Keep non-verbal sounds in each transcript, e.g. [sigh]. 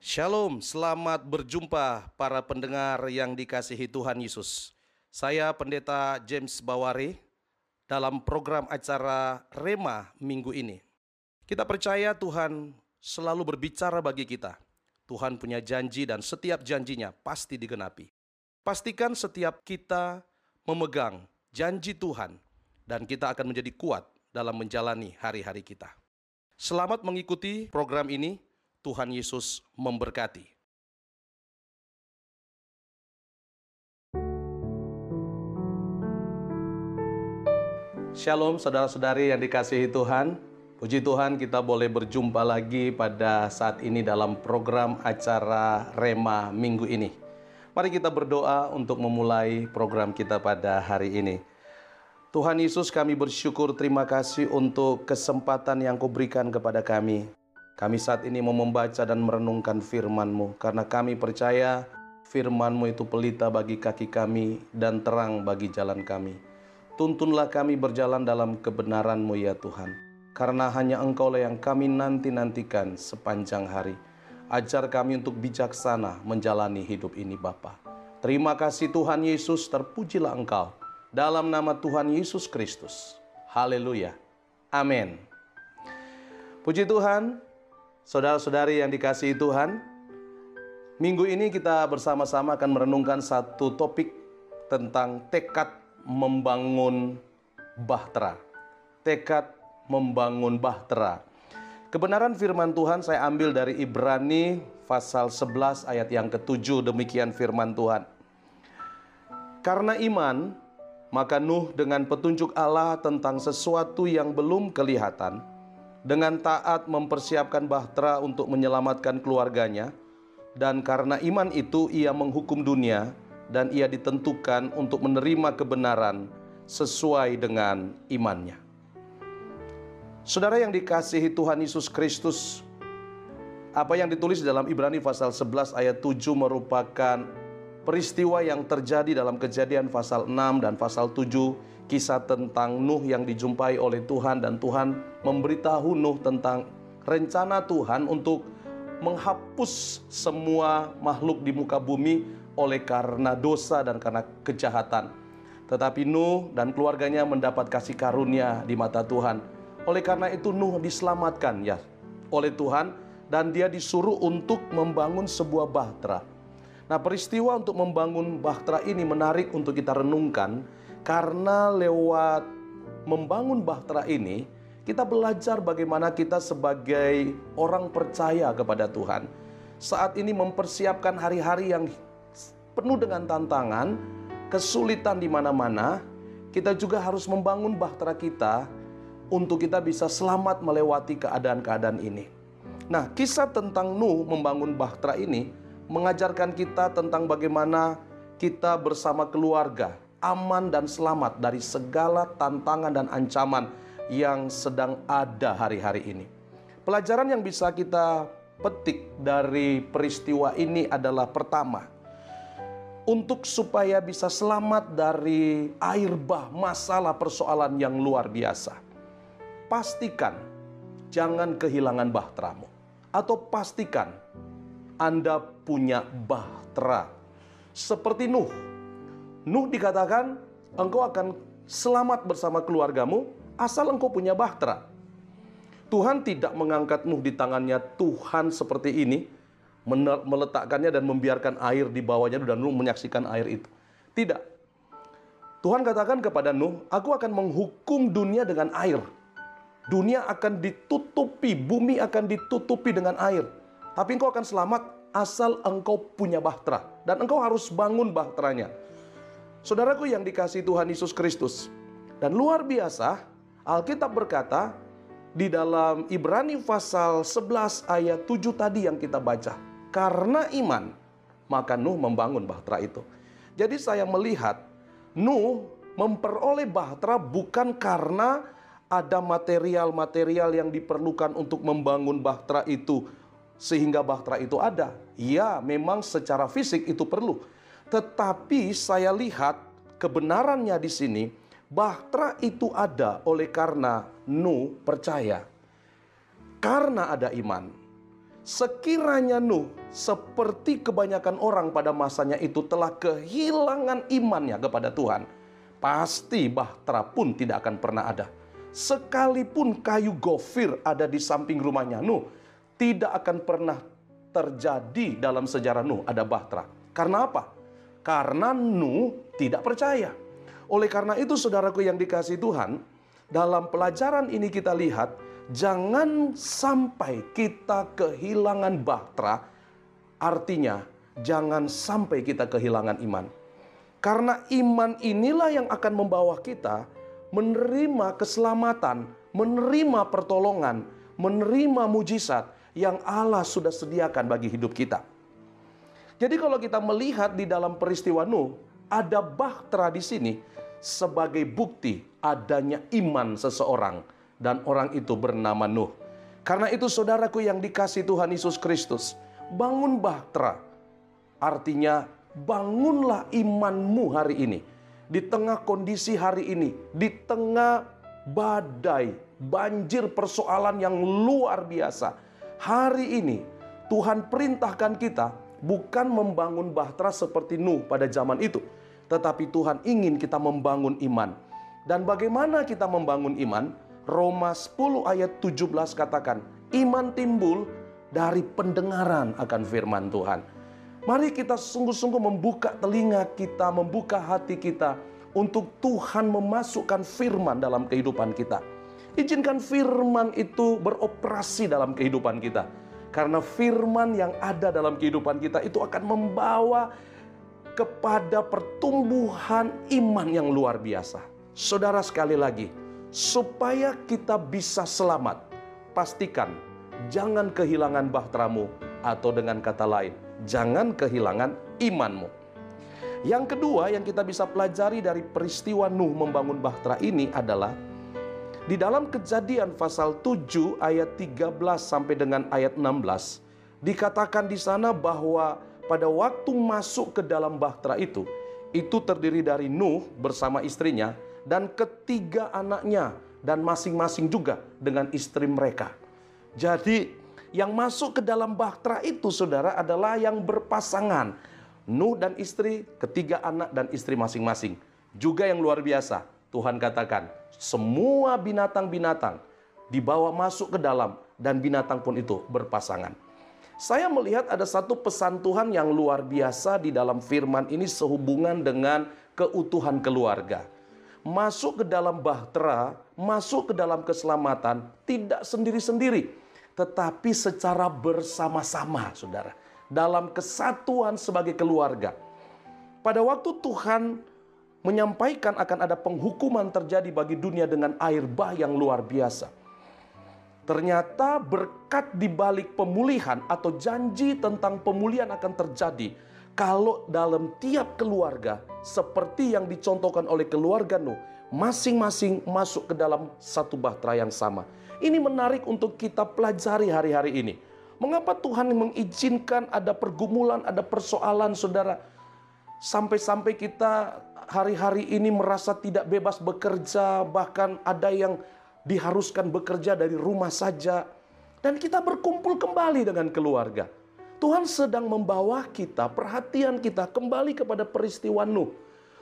Shalom, selamat berjumpa para pendengar yang dikasihi Tuhan Yesus. Saya Pendeta James Bawari dalam program acara Rema minggu ini. Kita percaya Tuhan selalu berbicara bagi kita. Tuhan punya janji dan setiap janjinya pasti digenapi. Pastikan setiap kita memegang janji Tuhan dan kita akan menjadi kuat dalam menjalani hari-hari kita. Selamat mengikuti program ini. Tuhan Yesus memberkati. Shalom saudara-saudari yang dikasihi Tuhan. Puji Tuhan kita boleh berjumpa lagi pada saat ini dalam program acara Rema minggu ini. Mari kita berdoa untuk memulai program kita pada hari ini. Tuhan Yesus kami bersyukur terima kasih untuk kesempatan yang kau berikan kepada kami kami saat ini mau membaca dan merenungkan firman-Mu karena kami percaya firman-Mu itu pelita bagi kaki kami dan terang bagi jalan kami. Tuntunlah kami berjalan dalam kebenaran-Mu ya Tuhan. Karena hanya Engkaulah yang kami nanti-nantikan sepanjang hari. Ajar kami untuk bijaksana menjalani hidup ini Bapa. Terima kasih Tuhan Yesus, terpujilah Engkau. Dalam nama Tuhan Yesus Kristus. Haleluya. Amin. Puji Tuhan, Saudara-saudari yang dikasihi Tuhan, minggu ini kita bersama-sama akan merenungkan satu topik tentang tekad membangun bahtera. Tekad membangun bahtera. Kebenaran firman Tuhan saya ambil dari Ibrani pasal 11 ayat yang ketujuh demikian firman Tuhan. Karena iman, maka Nuh dengan petunjuk Allah tentang sesuatu yang belum kelihatan, dengan taat mempersiapkan bahtera untuk menyelamatkan keluarganya, dan karena iman itu ia menghukum dunia, dan ia ditentukan untuk menerima kebenaran sesuai dengan imannya. Saudara yang dikasihi Tuhan Yesus Kristus, apa yang ditulis dalam Ibrani pasal 11 ayat 7 merupakan peristiwa yang terjadi dalam kejadian pasal 6 dan pasal 7 kisah tentang Nuh yang dijumpai oleh Tuhan dan Tuhan memberitahu Nuh tentang rencana Tuhan untuk menghapus semua makhluk di muka bumi oleh karena dosa dan karena kejahatan. Tetapi Nuh dan keluarganya mendapat kasih karunia di mata Tuhan. Oleh karena itu Nuh diselamatkan ya oleh Tuhan dan dia disuruh untuk membangun sebuah bahtera. Nah, peristiwa untuk membangun bahtera ini menarik untuk kita renungkan karena lewat membangun bahtera ini, kita belajar bagaimana kita sebagai orang percaya kepada Tuhan. Saat ini mempersiapkan hari-hari yang penuh dengan tantangan, kesulitan di mana-mana, kita juga harus membangun bahtera kita untuk kita bisa selamat melewati keadaan-keadaan ini. Nah, kisah tentang Nuh membangun bahtera ini mengajarkan kita tentang bagaimana kita bersama keluarga, aman dan selamat dari segala tantangan dan ancaman yang sedang ada hari-hari ini. Pelajaran yang bisa kita petik dari peristiwa ini adalah pertama, untuk supaya bisa selamat dari air bah masalah persoalan yang luar biasa. Pastikan jangan kehilangan bahteramu atau pastikan Anda punya bahtera seperti Nuh Nuh dikatakan, engkau akan selamat bersama keluargamu asal engkau punya bahtera. Tuhan tidak mengangkat Nuh di tangannya Tuhan seperti ini, meletakkannya dan membiarkan air di bawahnya dan Nuh menyaksikan air itu. Tidak. Tuhan katakan kepada Nuh, aku akan menghukum dunia dengan air. Dunia akan ditutupi, bumi akan ditutupi dengan air. Tapi engkau akan selamat asal engkau punya bahtera. Dan engkau harus bangun bahteranya. Saudaraku yang dikasih Tuhan Yesus Kristus. Dan luar biasa, Alkitab berkata di dalam Ibrani pasal 11 ayat 7 tadi yang kita baca. Karena iman, maka Nuh membangun bahtera itu. Jadi saya melihat Nuh memperoleh bahtera bukan karena ada material-material yang diperlukan untuk membangun bahtera itu sehingga bahtera itu ada. Ya, memang secara fisik itu perlu. Tetapi saya lihat kebenarannya di sini, bahtera itu ada oleh karena Nu percaya. Karena ada iman. Sekiranya Nuh seperti kebanyakan orang pada masanya itu telah kehilangan imannya kepada Tuhan, pasti bahtera pun tidak akan pernah ada. Sekalipun kayu gofir ada di samping rumahnya Nuh, tidak akan pernah terjadi dalam sejarah Nuh ada bahtera. Karena apa? Karena Nuh tidak percaya. Oleh karena itu saudaraku yang dikasih Tuhan, dalam pelajaran ini kita lihat jangan sampai kita kehilangan bahtera, artinya jangan sampai kita kehilangan iman. Karena iman inilah yang akan membawa kita menerima keselamatan, menerima pertolongan, menerima mujizat yang Allah sudah sediakan bagi hidup kita. Jadi kalau kita melihat di dalam peristiwa Nuh, ada bahtera di sini sebagai bukti adanya iman seseorang dan orang itu bernama Nuh. Karena itu saudaraku yang dikasih Tuhan Yesus Kristus, bangun bahtera. Artinya bangunlah imanmu hari ini. Di tengah kondisi hari ini, di tengah badai, banjir persoalan yang luar biasa. Hari ini Tuhan perintahkan kita bukan membangun bahtera seperti Nuh pada zaman itu. Tetapi Tuhan ingin kita membangun iman. Dan bagaimana kita membangun iman? Roma 10 ayat 17 katakan, iman timbul dari pendengaran akan firman Tuhan. Mari kita sungguh-sungguh membuka telinga kita, membuka hati kita untuk Tuhan memasukkan firman dalam kehidupan kita. Izinkan firman itu beroperasi dalam kehidupan kita. Karena firman yang ada dalam kehidupan kita itu akan membawa kepada pertumbuhan iman yang luar biasa. Saudara sekali lagi, supaya kita bisa selamat, pastikan jangan kehilangan bahteramu atau dengan kata lain, jangan kehilangan imanmu. Yang kedua yang kita bisa pelajari dari peristiwa Nuh membangun bahtera ini adalah di dalam kejadian pasal 7 ayat 13 sampai dengan ayat 16 dikatakan di sana bahwa pada waktu masuk ke dalam bahtera itu itu terdiri dari Nuh bersama istrinya dan ketiga anaknya dan masing-masing juga dengan istri mereka. Jadi yang masuk ke dalam bahtera itu saudara adalah yang berpasangan. Nuh dan istri, ketiga anak dan istri masing-masing. Juga yang luar biasa, Tuhan katakan, semua binatang-binatang dibawa masuk ke dalam dan binatang pun itu berpasangan. Saya melihat ada satu pesan Tuhan yang luar biasa di dalam firman ini sehubungan dengan keutuhan keluarga masuk ke dalam bahtera, masuk ke dalam keselamatan, tidak sendiri-sendiri, tetapi secara bersama-sama, saudara, dalam kesatuan sebagai keluarga. Pada waktu Tuhan menyampaikan akan ada penghukuman terjadi bagi dunia dengan air bah yang luar biasa. Ternyata berkat di balik pemulihan atau janji tentang pemulihan akan terjadi kalau dalam tiap keluarga seperti yang dicontohkan oleh keluarga Nuh, masing-masing masuk ke dalam satu bahtera yang sama. Ini menarik untuk kita pelajari hari-hari ini. Mengapa Tuhan mengizinkan ada pergumulan, ada persoalan saudara. Sampai-sampai kita hari-hari ini merasa tidak bebas bekerja, bahkan ada yang diharuskan bekerja dari rumah saja. Dan kita berkumpul kembali dengan keluarga. Tuhan sedang membawa kita, perhatian kita kembali kepada peristiwa Nuh.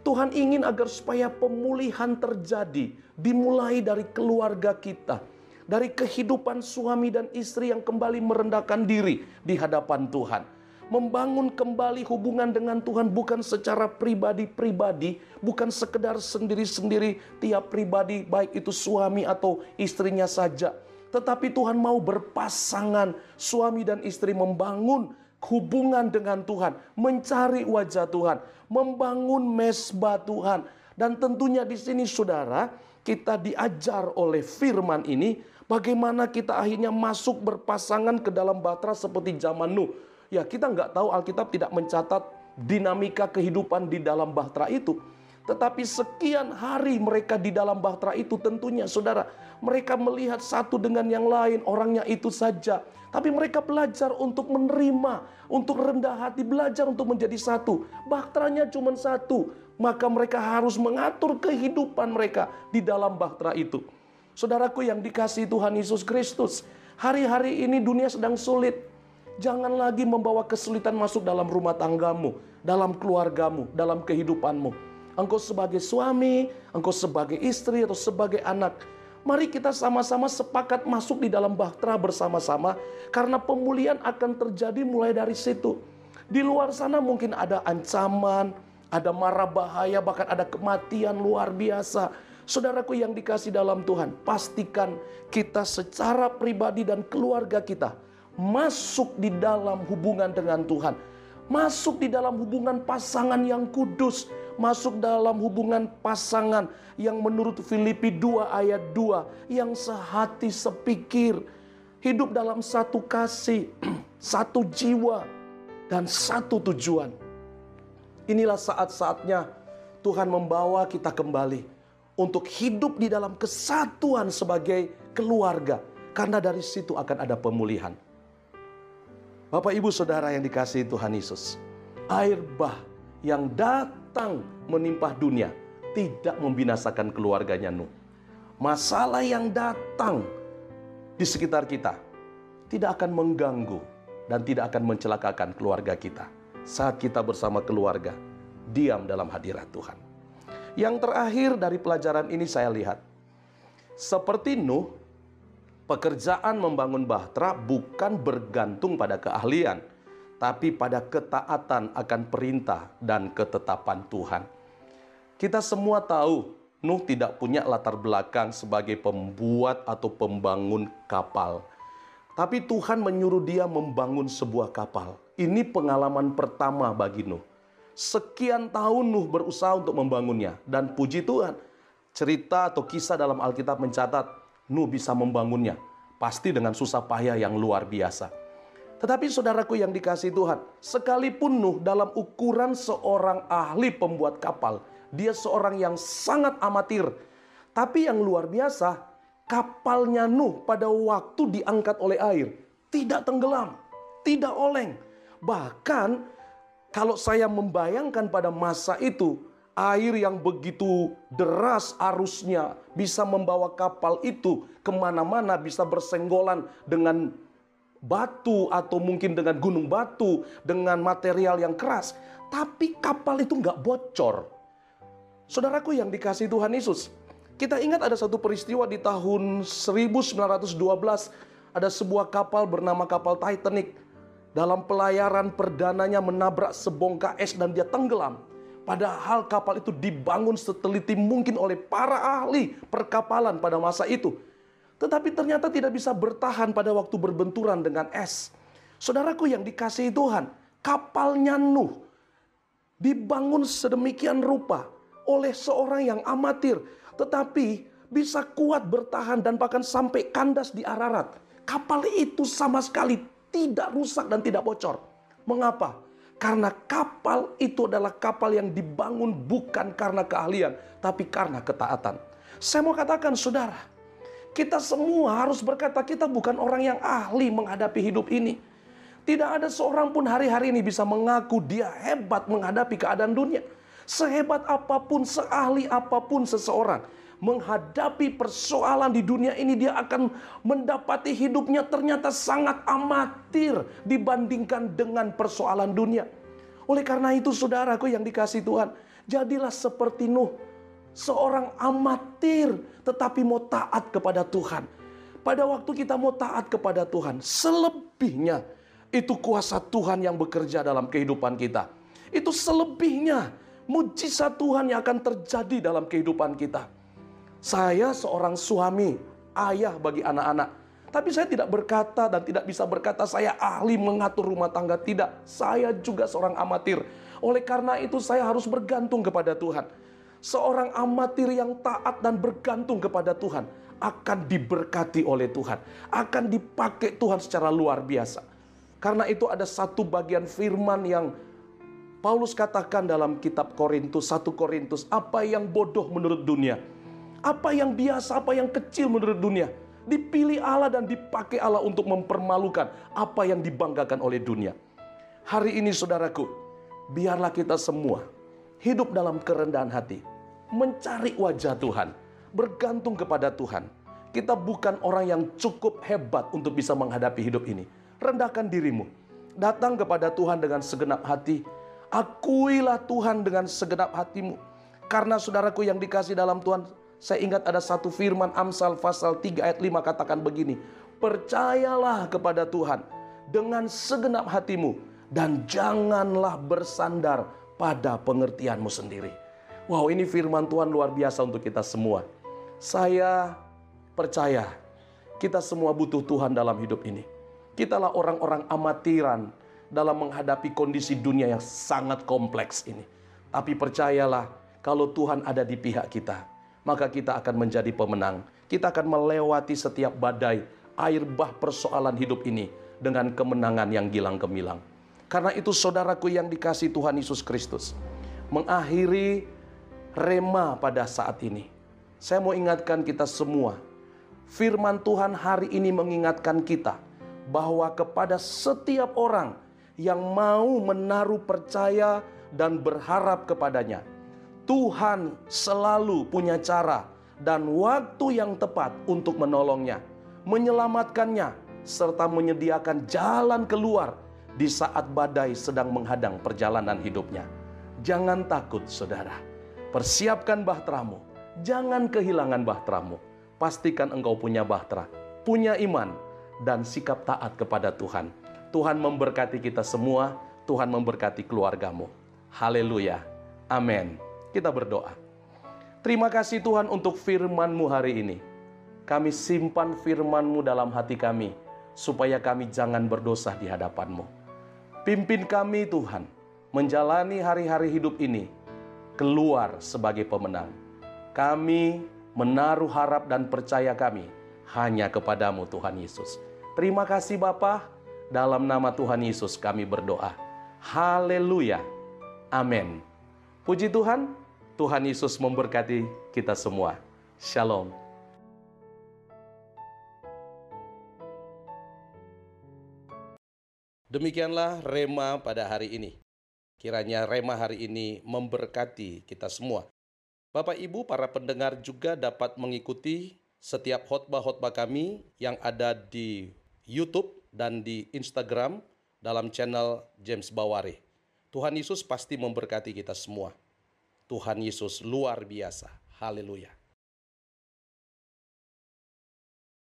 Tuhan ingin agar supaya pemulihan terjadi, dimulai dari keluarga kita, dari kehidupan suami dan istri yang kembali merendahkan diri di hadapan Tuhan. Membangun kembali hubungan dengan Tuhan bukan secara pribadi-pribadi, bukan sekedar sendiri-sendiri tiap pribadi, baik itu suami atau istrinya saja tetapi Tuhan mau berpasangan, suami dan istri membangun hubungan dengan Tuhan, mencari wajah Tuhan, membangun mesbah Tuhan. Dan tentunya di sini saudara, kita diajar oleh firman ini bagaimana kita akhirnya masuk berpasangan ke dalam batra seperti zaman Nuh. Ya kita nggak tahu Alkitab tidak mencatat dinamika kehidupan di dalam bahtera itu. Tetapi sekian hari mereka di dalam bahtera itu tentunya saudara mereka melihat satu dengan yang lain, orangnya itu saja. Tapi mereka belajar untuk menerima, untuk rendah hati, belajar untuk menjadi satu. Bahteranya cuma satu, maka mereka harus mengatur kehidupan mereka di dalam bahtera itu. Saudaraku yang dikasih Tuhan Yesus Kristus, hari-hari ini dunia sedang sulit. Jangan lagi membawa kesulitan masuk dalam rumah tanggamu, dalam keluargamu, dalam kehidupanmu. Engkau sebagai suami, engkau sebagai istri atau sebagai anak, mari kita sama-sama sepakat masuk di dalam bahtera bersama-sama karena pemulihan akan terjadi mulai dari situ. Di luar sana mungkin ada ancaman, ada marah bahaya, bahkan ada kematian luar biasa. Saudaraku yang dikasih dalam Tuhan, pastikan kita secara pribadi dan keluarga kita masuk di dalam hubungan dengan Tuhan, masuk di dalam hubungan pasangan yang kudus, masuk dalam hubungan pasangan yang menurut Filipi 2 ayat 2 yang sehati sepikir, hidup dalam satu kasih, [clears throat] satu jiwa dan satu tujuan. Inilah saat-saatnya Tuhan membawa kita kembali untuk hidup di dalam kesatuan sebagai keluarga, karena dari situ akan ada pemulihan. Bapak, ibu, saudara yang dikasihi Tuhan Yesus, air bah yang datang menimpah dunia tidak membinasakan keluarganya Nuh. Masalah yang datang di sekitar kita tidak akan mengganggu dan tidak akan mencelakakan keluarga kita saat kita bersama keluarga diam dalam hadirat Tuhan. Yang terakhir dari pelajaran ini saya lihat, seperti Nuh, pekerjaan membangun bahtera bukan bergantung pada keahlian, tapi pada ketaatan akan perintah dan ketetapan Tuhan. Kita semua tahu Nuh tidak punya latar belakang sebagai pembuat atau pembangun kapal. Tapi Tuhan menyuruh dia membangun sebuah kapal. Ini pengalaman pertama bagi Nuh. Sekian tahun Nuh berusaha untuk membangunnya. Dan puji Tuhan, cerita atau kisah dalam Alkitab mencatat Nuh bisa membangunnya. Pasti dengan susah payah yang luar biasa. Tetapi saudaraku yang dikasih Tuhan, sekalipun Nuh dalam ukuran seorang ahli pembuat kapal, dia seorang yang sangat amatir. Tapi yang luar biasa, kapalnya Nuh pada waktu diangkat oleh air tidak tenggelam, tidak oleng. Bahkan kalau saya membayangkan pada masa itu, air yang begitu deras arusnya bisa membawa kapal itu ke mana-mana, bisa bersenggolan dengan batu atau mungkin dengan gunung batu, dengan material yang keras. Tapi kapal itu nggak bocor. Saudaraku yang dikasih Tuhan Yesus, kita ingat ada satu peristiwa di tahun 1912, ada sebuah kapal bernama kapal Titanic dalam pelayaran perdananya menabrak sebongkah es dan dia tenggelam. Padahal kapal itu dibangun seteliti mungkin oleh para ahli perkapalan pada masa itu. Tetapi ternyata tidak bisa bertahan pada waktu berbenturan dengan es. Saudaraku yang dikasihi Tuhan, kapalnya Nuh dibangun sedemikian rupa oleh seorang yang amatir. Tetapi bisa kuat bertahan dan bahkan sampai kandas di Ararat. Kapal itu sama sekali tidak rusak dan tidak bocor. Mengapa? Karena kapal itu adalah kapal yang dibangun bukan karena keahlian, tapi karena ketaatan. Saya mau katakan, saudara, kita semua harus berkata, kita bukan orang yang ahli menghadapi hidup ini. Tidak ada seorang pun hari-hari ini bisa mengaku dia hebat menghadapi keadaan dunia. Sehebat apa pun, seahli apa pun seseorang, menghadapi persoalan di dunia ini dia akan mendapati hidupnya ternyata sangat amatir dibandingkan dengan persoalan dunia. Oleh karena itu saudaraku yang dikasih Tuhan, jadilah seperti Nuh, seorang amatir tetapi mau taat kepada Tuhan. Pada waktu kita mau taat kepada Tuhan, selebihnya itu kuasa Tuhan yang bekerja dalam kehidupan kita. Itu selebihnya mujizat Tuhan yang akan terjadi dalam kehidupan kita. Saya seorang suami, ayah bagi anak-anak. Tapi saya tidak berkata dan tidak bisa berkata saya ahli mengatur rumah tangga. Tidak, saya juga seorang amatir. Oleh karena itu saya harus bergantung kepada Tuhan. Seorang amatir yang taat dan bergantung kepada Tuhan akan diberkati oleh Tuhan. Akan dipakai Tuhan secara luar biasa. Karena itu ada satu bagian firman yang Paulus katakan dalam kitab Korintus, 1 Korintus, apa yang bodoh menurut dunia apa yang biasa, apa yang kecil menurut dunia. Dipilih Allah dan dipakai Allah untuk mempermalukan apa yang dibanggakan oleh dunia. Hari ini saudaraku, biarlah kita semua hidup dalam kerendahan hati. Mencari wajah Tuhan. Bergantung kepada Tuhan. Kita bukan orang yang cukup hebat untuk bisa menghadapi hidup ini. Rendahkan dirimu. Datang kepada Tuhan dengan segenap hati. Akuilah Tuhan dengan segenap hatimu. Karena saudaraku yang dikasih dalam Tuhan, saya ingat ada satu firman Amsal pasal 3 ayat 5 katakan begini. Percayalah kepada Tuhan dengan segenap hatimu dan janganlah bersandar pada pengertianmu sendiri. Wow, ini firman Tuhan luar biasa untuk kita semua. Saya percaya kita semua butuh Tuhan dalam hidup ini. Kitalah orang-orang amatiran dalam menghadapi kondisi dunia yang sangat kompleks ini. Tapi percayalah, kalau Tuhan ada di pihak kita, maka kita akan menjadi pemenang. Kita akan melewati setiap badai, air bah persoalan hidup ini dengan kemenangan yang gilang gemilang. Karena itu saudaraku yang dikasih Tuhan Yesus Kristus, mengakhiri rema pada saat ini. Saya mau ingatkan kita semua, firman Tuhan hari ini mengingatkan kita bahwa kepada setiap orang yang mau menaruh percaya dan berharap kepadanya, Tuhan selalu punya cara dan waktu yang tepat untuk menolongnya, menyelamatkannya, serta menyediakan jalan keluar di saat badai sedang menghadang perjalanan hidupnya. Jangan takut, saudara. Persiapkan bahteramu. Jangan kehilangan bahteramu. Pastikan engkau punya bahtera, punya iman, dan sikap taat kepada Tuhan. Tuhan memberkati kita semua. Tuhan memberkati keluargamu. Haleluya. Amin. Kita berdoa. Terima kasih Tuhan untuk firman-Mu hari ini. Kami simpan firman-Mu dalam hati kami, supaya kami jangan berdosa di hadapan-Mu. Pimpin kami Tuhan, menjalani hari-hari hidup ini, keluar sebagai pemenang. Kami menaruh harap dan percaya kami hanya kepadamu Tuhan Yesus. Terima kasih Bapa, dalam nama Tuhan Yesus kami berdoa. Haleluya. Amin. Puji Tuhan, Tuhan Yesus memberkati kita semua. Shalom. Demikianlah rema pada hari ini. Kiranya rema hari ini memberkati kita semua. Bapak Ibu, para pendengar juga dapat mengikuti setiap khotbah-khotbah kami yang ada di YouTube dan di Instagram dalam channel James Baware. Tuhan Yesus pasti memberkati kita semua. Tuhan Yesus luar biasa. Haleluya.